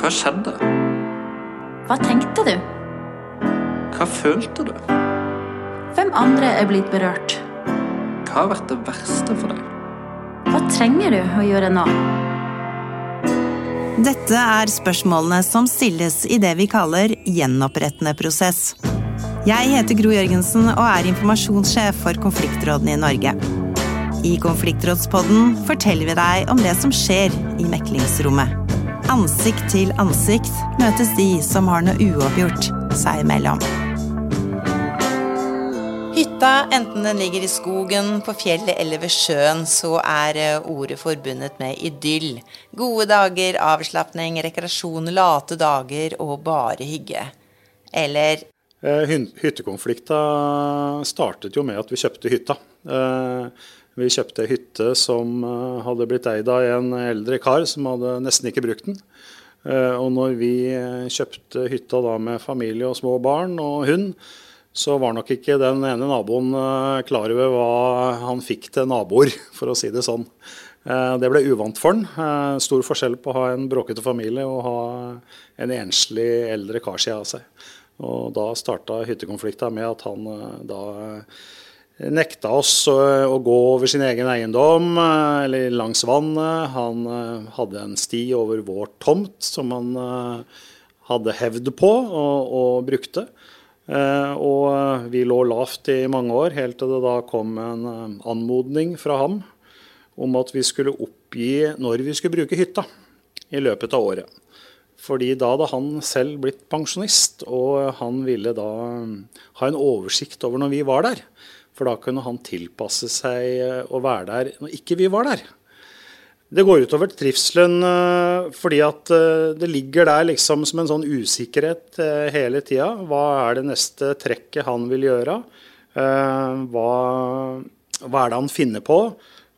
Hva skjedde? Hva tenkte du? Hva følte du? Hvem andre er blitt berørt? Hva har vært det verste for deg? Hva trenger du å gjøre nå? Dette er spørsmålene som stilles i det vi kaller gjenopprettende prosess. Jeg heter Gro Jørgensen og er informasjonssjef for konfliktrådene i Norge. I Konfliktrådspodden forteller vi deg om det som skjer i meklingsrommet. Ansikt til ansikt møtes de som har noe uoppgjort seg imellom. Hytta, enten den ligger i skogen, på fjellet eller ved sjøen, så er eh, ordet forbundet med idyll. Gode dager, avslapning, rekreasjon, late dager og bare hygge. Eller Eh, hyttekonflikta startet jo med at vi kjøpte hytta. Eh, vi kjøpte hytte som eh, hadde blitt eid av en eldre kar som hadde nesten ikke brukt den. Og når vi kjøpte hytta da med familie og små barn og hund, så var nok ikke den ene naboen klar over hva han fikk til naboer, for å si det sånn. Det ble uvant for han. Stor forskjell på å ha en bråkete familie og ha en enslig eldre kar siden av seg. Og da starta hyttekonflikta med at han eh, da eh, nekta oss å gå over sin egen eiendom eh, eller langs vannet. Han hadde en sti over vår tomt som han hadde hevd på og, og brukte. Og vi lå lavt i mange år, helt til det da kom en anmodning fra ham om at vi skulle oppgi når vi skulle bruke hytta i løpet av året. Fordi da hadde han selv blitt pensjonist, og han ville da ha en oversikt over når vi var der. For da kunne han tilpasse seg uh, å være der når ikke vi var der. Det går utover trivselen uh, fordi at uh, det ligger der liksom som en sånn usikkerhet hele tida. Hva er det neste trekket han vil gjøre? Hva, hva er det han finner på?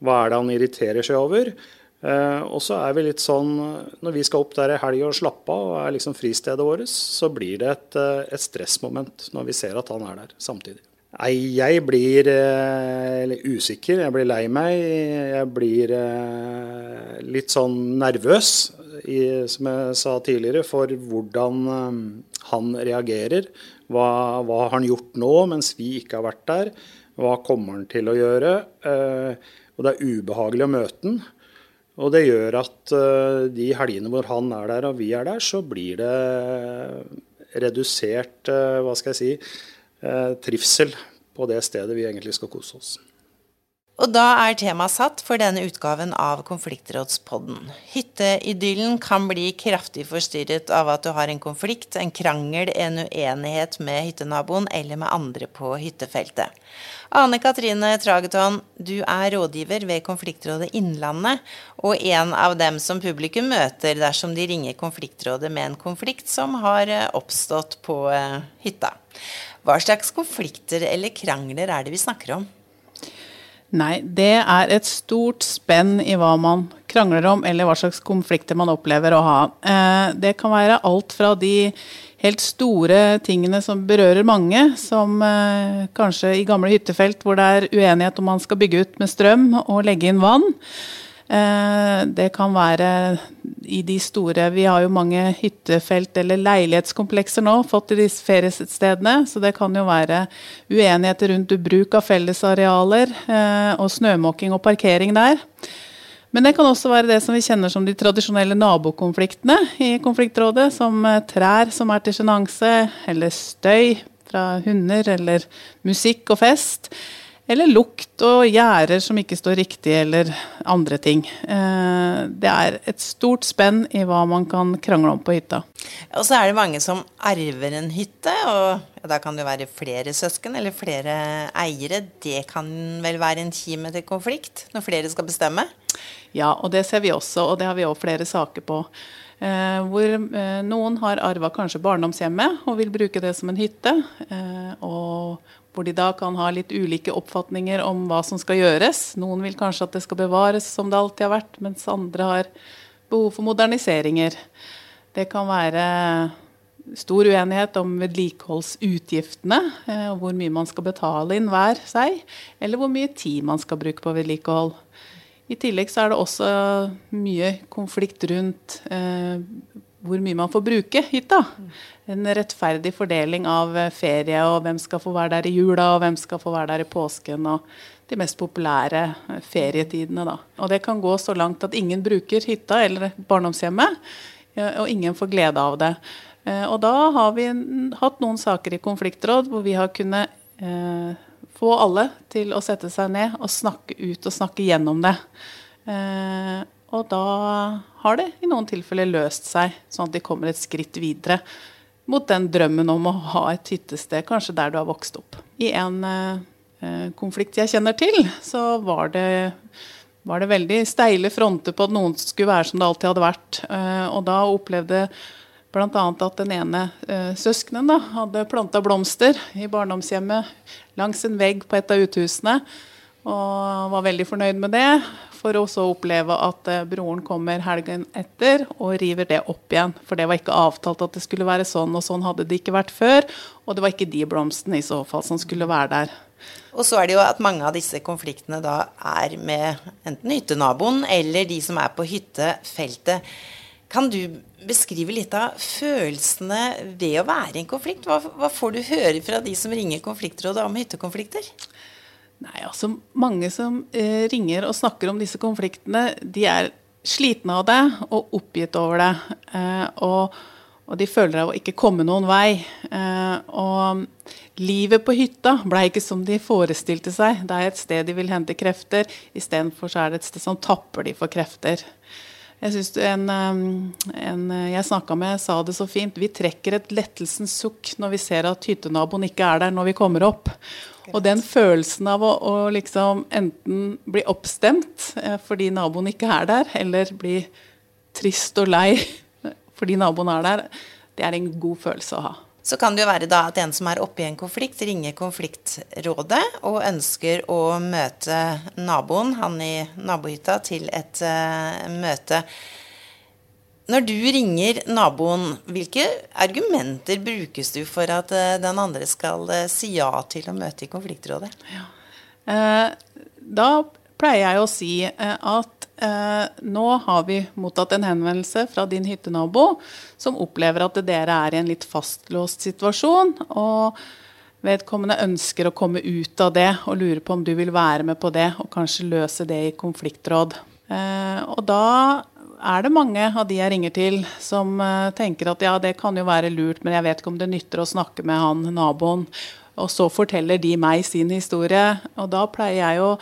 Hva er det han irriterer seg over? Og så er vi litt sånn Når vi skal opp der i helg og slappe av og er liksom fristedet vårt, så blir det et, et, stressmoment når vi ser at han er der samtidig. Nei, jeg blir uh, usikker, jeg blir lei meg. Jeg blir litt sånn nervøs, i, som jeg sa tidligere, for hvordan han reagerer. Hva, hva, har han gjort nå mens vi ikke har vært der? Hva kommer han til å gjøre? og det er ubehagelig å møte han. Og det gjør at uh, de helgene hvor han er der og vi er der, så blir det redusert uh, hva skal jeg si, trivsel på det stedet vi egentlig skal kose oss. Og da er temaet satt for denne utgaven av Konfliktrådspodden. Hytteidyllen kan bli kraftig forstyrret av at du har en konflikt, en krangel, en uenighet med hyttenaboen eller med andre på hyttefeltet. Ane Katrine Trageton, du er rådgiver ved Konfliktrådet Innlandet, og en av dem som publikum møter dersom de ringer Konfliktrådet med en konflikt som har eh, oppstått på eh, hytta. Hva slags konflikter eller krangler er det vi snakker om? Nei, det er et stort spenn i hva man krangler om, eller hva slags konflikter man opplever å ha. Eh, det kan være alt fra de helt store tingene som berører mange, som eh, kanskje i gamle hyttefelt hvor det er uenighet om man skal bygge ut med strøm og legge inn vann. Eh, det kan være i de store Vi har jo mange hyttefelt eller leilighetskomplekser nå, fått i disse feriestedene. Så det kan jo være uenigheter rundt bruk av fellesarealer eh, og snømåking og parkering der. Men det kan også være det som vi kjenner som de tradisjonelle nabokonfliktene i konfliktrådet, som eh, trær som er til sjenanse, eller støy fra hunder, eller musikk og fest. Eller lukt og gjerder som ikke står riktig, eller andre ting. Eh, det er et stort spenn i hva man kan krangle om på hytta. Og så er det mange som arver en hytte, og da kan det være flere søsken eller flere eiere. Det kan vel være en kime til konflikt, når flere skal bestemme? Ja, og det ser vi også, og det har vi òg flere saker på. Eh, hvor eh, noen har arva kanskje barndomshjemmet og vil bruke det som en hytte. Eh, og hvor de da kan ha litt ulike oppfatninger om hva som skal gjøres. Noen vil kanskje at det skal bevares som det alltid har vært, mens andre har behov for moderniseringer. Det kan være stor uenighet om vedlikeholdsutgiftene, eh, hvor mye man skal betale inn hver seg, eller hvor mye tid man skal bruke på vedlikehold. I tillegg så er det også mye konflikt rundt eh, hvor mye man får bruke hytta. En rettferdig fordeling av eh, ferie, og hvem skal få være der i jula, og hvem skal få være der i påsken. og de mest populære eh, ferietidene. Da. Og det kan gå så langt at ingen bruker hytta eller barndomshjemmet, og ingen får glede av det. Eh, og da har vi hatt noen saker i konfliktråd hvor vi har kunnet eh, få alle til å sette seg ned og snakke ut og snakke gjennom det. Eh, og da har det i noen tilfeller løst seg, sånn at de kommer et skritt videre mot den drømmen om å ha et hyttested, kanskje der du har vokst opp. I en eh, konflikt jeg kjenner til, så var det, var det veldig steile fronter på at noen skulle være som det alltid hadde vært. Eh, og da opplevde bl.a. at den ene eh, søskenen da, hadde planta blomster i barndomshjemmet langs en vegg på et av uthusene. Og var veldig fornøyd med det for å oppleve at eh, broren kommer helgen etter og river det opp igjen. For det var ikke avtalt at det skulle være sånn, og sånn hadde det ikke vært før. Og det var ikke de blomstene i så fall som skulle være der. Og så er det jo at mange av disse konfliktene da er med enten hyttenaboen eller de som er på hyttefeltet. Kan du beskrive litt av følelsene ved å være i en konflikt? Hva, hva får du høre fra de som ringer konfliktrådet om hyttekonflikter? Nei, altså Mange som eh, ringer og snakker om disse konfliktene, de er slitne av det og oppgitt over det. Eh, og, og, de føler av å ikke komme noen vei. Eh, og livet på hytta ble ikke som de forestilte seg. Det er et sted de vil hente krefter, istedenfor så er det et sted som tapper de for krefter. Jeg synes en, en jeg snakka med, sa det så fint. Vi trekker et lettelsens sukk når vi ser at hyttenaboen ikke er der når vi kommer opp. Og den følelsen av å, å liksom enten bli oppstemt eh, fordi naboen ikke er der, eller bli trist og lei fordi naboen er der, det er en god følelse å ha. Så kan det jo være da at en som er oppe i en konflikt, ringer konfliktrådet og ønsker å møte naboen, han i nabohytta, til et uh, møte. Når du ringer naboen, hvilke argumenter brukes du for at eh, den andre skal eh, si ja til å møte i konfliktrådet? Ja. Eh, da pleier jeg å si at nå har vi mottatt en henvendelse fra din hyttenabo som opplever at dere er i en litt fastlåst situasjon. og vedkommende ønsker å komme ut av det og lurer på om du vil være med på det og kanskje løse det i konfliktråd. og da er det mange av de jeg ringer til, som uh, tenker at ja, det kan jo være lurt, men jeg vet ikke om det nytter å snakke med han naboen. Og så forteller de meg sin historie. Og da pleier jeg å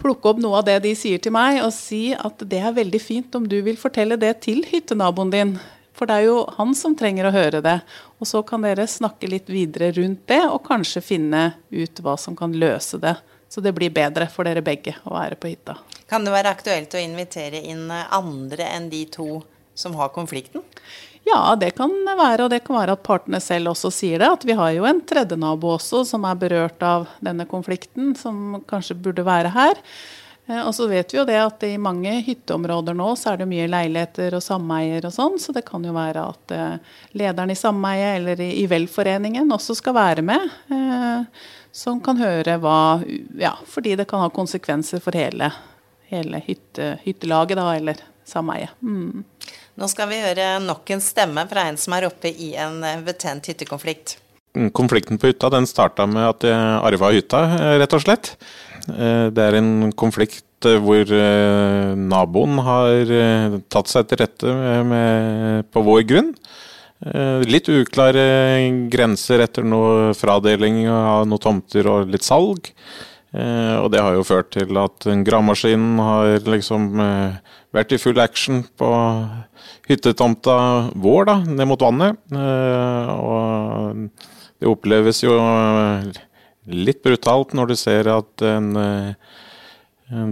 plukke opp noe av det de sier til meg, og si at det er veldig fint om du vil fortelle det til hyttenaboen din. For det er jo han som trenger å høre det. Og så kan dere snakke litt videre rundt det, og kanskje finne ut hva som kan løse det. Så det blir bedre for dere begge å være på hytta. Kan det være aktuelt å invitere inn andre enn de to som har konflikten? Ja, det kan være, og det kan være at partene selv også sier det. At vi har jo en tredje nabo også som er berørt av denne konflikten, som kanskje burde være her. Eh, og så vet vi jo det at i mange hytteområder nå så er det mye leiligheter og sameier og sånn, så det kan jo være at eh, lederen i sameiet eller i, i velforeningen også skal være med. Som kan høre hva Ja, fordi det kan ha konsekvenser for hele hele hytte, hyttelaget, da, eller sameiet. Mm. Nå skal vi høre nok en stemme fra en som er oppe i en eh, betent hyttekonflikt. Mm, konflikten på hytta den starta med at jeg arva hytta, eh, rett og slett. Eh, det er en konflikt hvor naboen har tatt seg til rette med, på vår grunn. Litt uklare grenser etter noe fradeling av noen tomter og litt salg. Eh, og det har jo ført til at gravemaskinen har liksom eh, vært i full action på hyttetomta vår, da, ned mot vannet. Eh, og det oppleves jo litt brutalt når du ser at en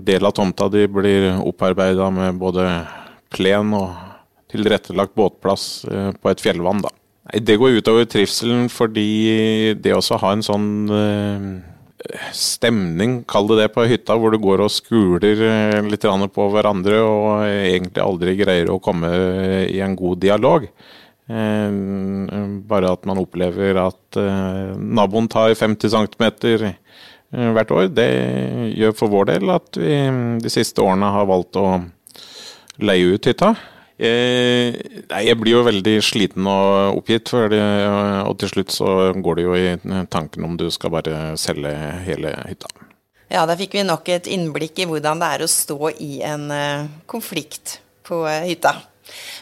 del av tomta di blir opparbeida med både plen og tilrettelagt båtplass på et fjellvann, da. Det går utover trivselen fordi det også ha en sånn stemning, kall det det, på hytta, hvor du går og skuler eh, litt på hverandre og egentlig aldri greier å komme i en god dialog. Eh, bare at man opplever at eh, naboen tar 50 cm hvert år, det gjør for vår del at vi de siste årene har valgt å leie ut hytta. Eh, nei, jeg blir jo veldig sliten og oppgitt, det, og til slutt så går det jo i tanken om du skal bare selge hele hytta. Ja, da fikk vi nok et innblikk i hvordan det er å stå i en uh, konflikt på hytta.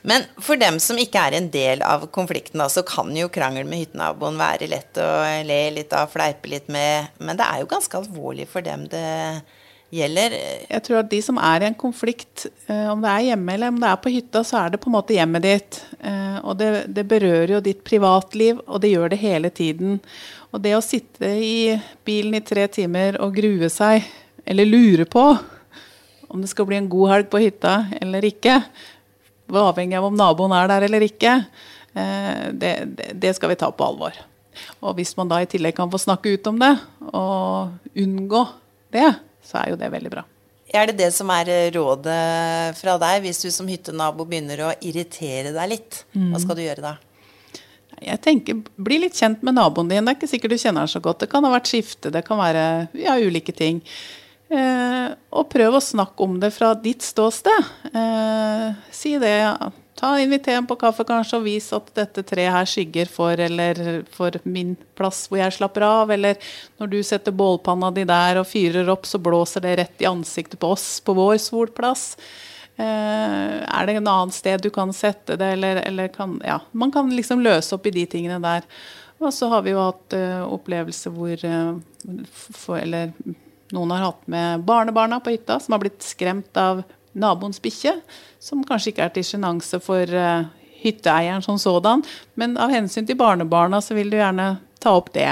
Men for dem som ikke er en del av konflikten, da, så kan jo krangel med hyttenaboen være lett å le litt av, fleipe litt med, men det er jo ganske alvorlig for dem det gjelder. Jeg tror at de som er i en konflikt, eh, om det er hjemme eller om det er på hytta, så er det på en måte hjemmet ditt. Eh, og det, det berører jo ditt privatliv, og det gjør det hele tiden. Og det å sitte i bilen i tre timer og grue seg, eller lure på om det skal bli en god helg på hytta eller ikke, avhengig av om naboen er der eller ikke, eh, det, det skal vi ta på alvor. Og hvis man da i tillegg kan få snakke ut om det, og unngå det, så er jo det veldig bra. Er det det som er rådet fra deg, hvis du som hyttenabo begynner å irritere deg litt? Hva skal du gjøre da? Jeg tenker, Bli litt kjent med naboen din. Det er ikke sikkert du kjenner den så godt. Det kan ha vært skifte, det kan være ja, ulike ting. Eh, og prøv å snakke om det fra ditt ståsted. Eh, si det. Ta Inviter ham på kaffe kanskje og vis at dette treet her skygger for, eller for min plass hvor jeg slapper av. Eller når du setter bålpanna di der og fyrer opp, så blåser det rett i ansiktet på oss på vår solplass. Eh, er det en annen sted du kan sette det, eller, eller kan Ja, man kan liksom løse opp i de tingene der. Og så har vi jo hatt uh, opplevelser hvor uh, for, Eller noen har hatt med barnebarna på hytta som har blitt skremt av naboens bikkje, som kanskje ikke er til sjenanse for uh, hytteeieren som sådan, men av hensyn til barnebarna så vil du gjerne ta opp det.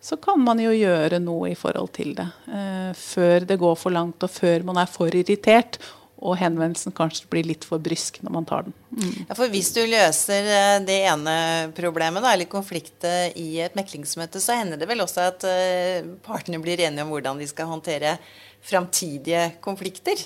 Så kan man jo gjøre noe i forhold til det. Uh, før det går for langt, og før man er for irritert. Og henvendelsen kanskje blir litt for brysk når man tar den. Mm. Ja, for Hvis du løser eh, det ene problemet, da, eller konfliktet i et meklingsmøte, så hender det vel også at partene blir enige om hvordan de skal håndtere framtidige konflikter?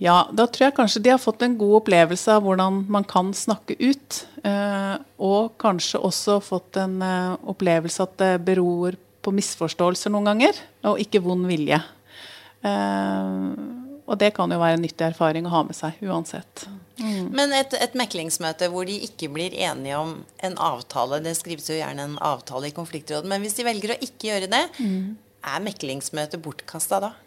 Ja, da tror jeg kanskje de har fått en god opplevelse av hvordan man kan snakke ut. Eh, og kanskje også fått en eh, opplevelse at det beror på misforståelser noen ganger, og ikke vond vilje. Eh, og det kan jo være en nyttig erfaring å ha med seg uansett. Mm. Men et, et, meklingsmøte hvor de ikke blir enige om en avtale, det skrives jo gjerne en avtale i konfliktrådet, men hvis de velger å ikke gjøre det, mm. er meklingsmøtet bortkasta da?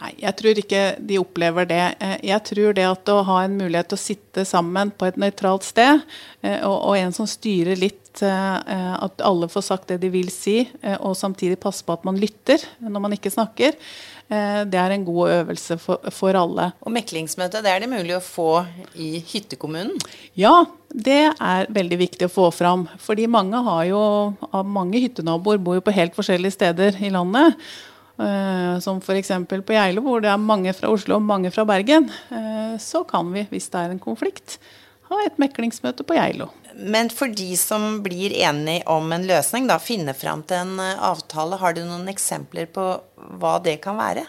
Nei, jeg tror ikke de opplever det. Eh, jeg tror det at å ha en mulighet til å sitte sammen på et nøytralt sted, eh, og, en som styrer litt, eh, at alle får sagt det de vil si, og samtidig passe på at man lytter når man ikke snakker, det er en god øvelse for, for alle. Og meklingsmøte, det er det mulig å få i hyttekommunen? Ja, det er veldig viktig å få fram. Fordi mange, har jo, mange hyttenaboer bor jo på helt forskjellige steder i landet. Uh, som f.eks. på Geilo, hvor det er mange fra Oslo og mange fra Bergen. Uh, så kan vi, hvis det er en konflikt, ha et meklingsmøte på Geilo. Men for de som blir enige om en løsning, da, finne fram til en uh, avtale, har du noen eksempler på hva det kan være?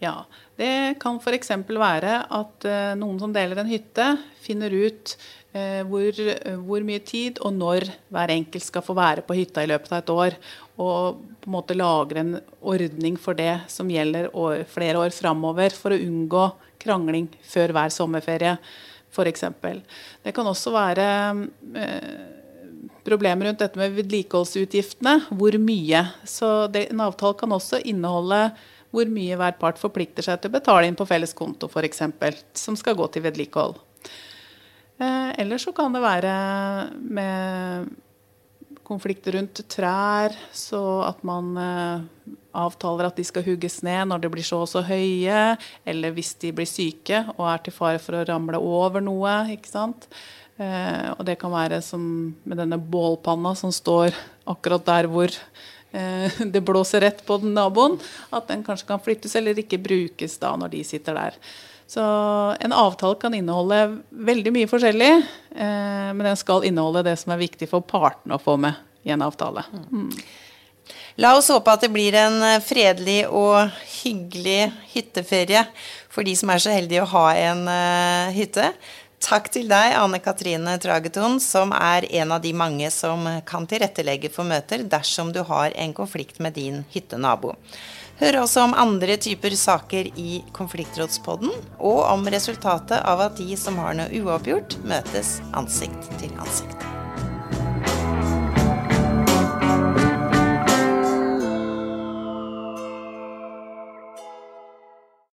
Ja, det kan f.eks. være at noen som deler en hytte, finner ut hvor, hvor, mye tid og når hver enkelt skal få være på hytta i løpet av et år og på en måte lager en ordning for det som gjelder flere år framover, for å unngå krangling før hver sommerferie, f.eks. Det kan også være eh, problemer rundt dette med vedlikeholdsutgiftene. Hvor mye. Så det, en avtale kan også inneholde hvor mye hver part forplikter seg til å betale inn på felles konto, f.eks., som skal gå til vedlikehold. Eh, eller så kan det være med konflikter rundt trær, så at man eh, avtaler at de skal hugges ned når de blir så og så høye, eller hvis de blir syke og er til fare for å ramle over noe. ikke sant? Eh, og det kan være som med denne bålpanna som står akkurat der hvor det blåser rett på den naboen, at den kanskje kan flyttes eller ikke brukes da når de sitter der. Så en avtale kan inneholde veldig mye forskjellig, eh, men den skal inneholde det som er viktig for partene å få med i en avtale. Mm. La oss håpe at det blir en eh, fredelig og hyggelig hytteferie for de som er så heldige å ha en hytte. Takk til deg, Anne Katrine Trageton, som er en av de mange som kan tilrettelegge for møter dersom du har en konflikt med din hyttenabo. Hør også om andre typer saker i Konfliktrådspodden, og om resultatet av at de som har noe uoppgjort, møtes ansikt til ansikt.